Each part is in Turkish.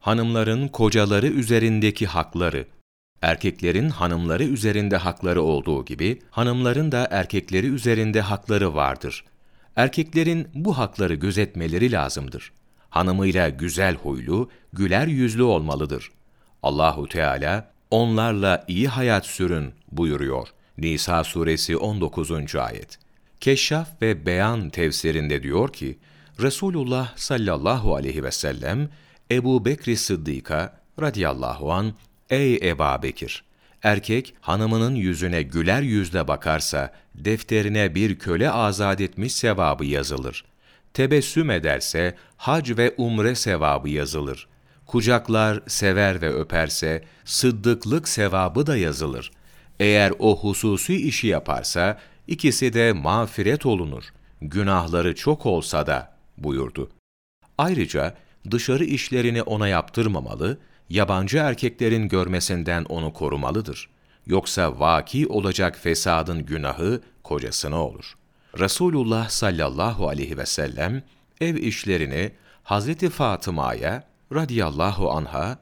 hanımların kocaları üzerindeki hakları, erkeklerin hanımları üzerinde hakları olduğu gibi, hanımların da erkekleri üzerinde hakları vardır. Erkeklerin bu hakları gözetmeleri lazımdır. Hanımıyla güzel huylu, güler yüzlü olmalıdır. Allahu Teala onlarla iyi hayat sürün buyuruyor. Nisa suresi 19. ayet. Keşşaf ve Beyan tefsirinde diyor ki, Resulullah sallallahu aleyhi ve sellem Ebu Bekri Sıddık'a radıyallahu an Ey Eba Bekir! Erkek hanımının yüzüne güler yüzle bakarsa defterine bir köle azat etmiş sevabı yazılır. Tebessüm ederse hac ve umre sevabı yazılır. Kucaklar, sever ve öperse sıddıklık sevabı da yazılır. Eğer o hususi işi yaparsa ikisi de mağfiret olunur. Günahları çok olsa da buyurdu. Ayrıca dışarı işlerini ona yaptırmamalı, yabancı erkeklerin görmesinden onu korumalıdır. Yoksa vaki olacak fesadın günahı kocasına olur. Resulullah sallallahu aleyhi ve sellem ev işlerini Hazreti Fatıma'ya radıyallahu anha,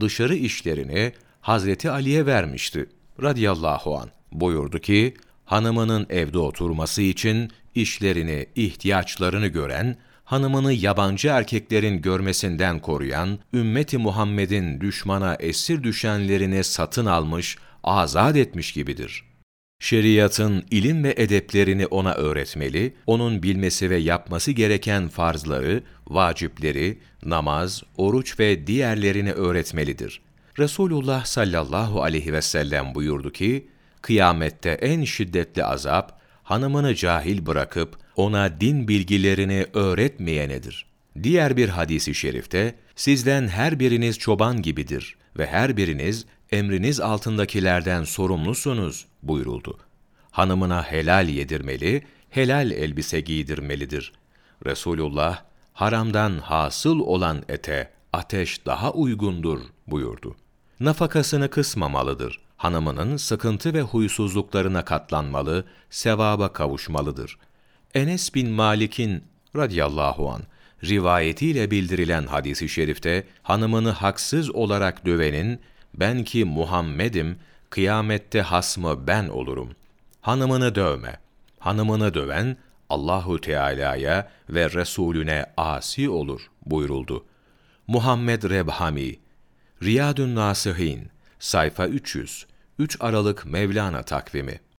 dışarı işlerini Hazreti Ali'ye vermişti radıyallahu an. Buyurdu ki, hanımının evde oturması için işlerini, ihtiyaçlarını gören, hanımını yabancı erkeklerin görmesinden koruyan, ümmeti Muhammed'in düşmana esir düşenlerini satın almış, azat etmiş gibidir. Şeriatın ilim ve edeplerini ona öğretmeli, onun bilmesi ve yapması gereken farzları, vacipleri, namaz, oruç ve diğerlerini öğretmelidir. Resulullah sallallahu aleyhi ve sellem buyurdu ki, kıyamette en şiddetli azap, hanımını cahil bırakıp ona din bilgilerini öğretmeyenedir. Diğer bir hadisi şerifte, sizden her biriniz çoban gibidir ve her biriniz emriniz altındakilerden sorumlusunuz buyuruldu. Hanımına helal yedirmeli, helal elbise giydirmelidir. Resulullah, haramdan hasıl olan ete ateş daha uygundur buyurdu. Nafakasını kısmamalıdır. Hanımının sıkıntı ve huysuzluklarına katlanmalı, sevaba kavuşmalıdır. Enes bin Malik'in radıyallahu an rivayetiyle bildirilen hadisi şerifte hanımını haksız olarak dövenin ben ki Muhammed'im kıyamette hasmı ben olurum. Hanımını dövme. Hanımını döven Allahu Teala'ya ve Resulüne asi olur buyuruldu. Muhammed Rebhami Riyadun Nasihin sayfa 300 3 Aralık Mevlana takvimi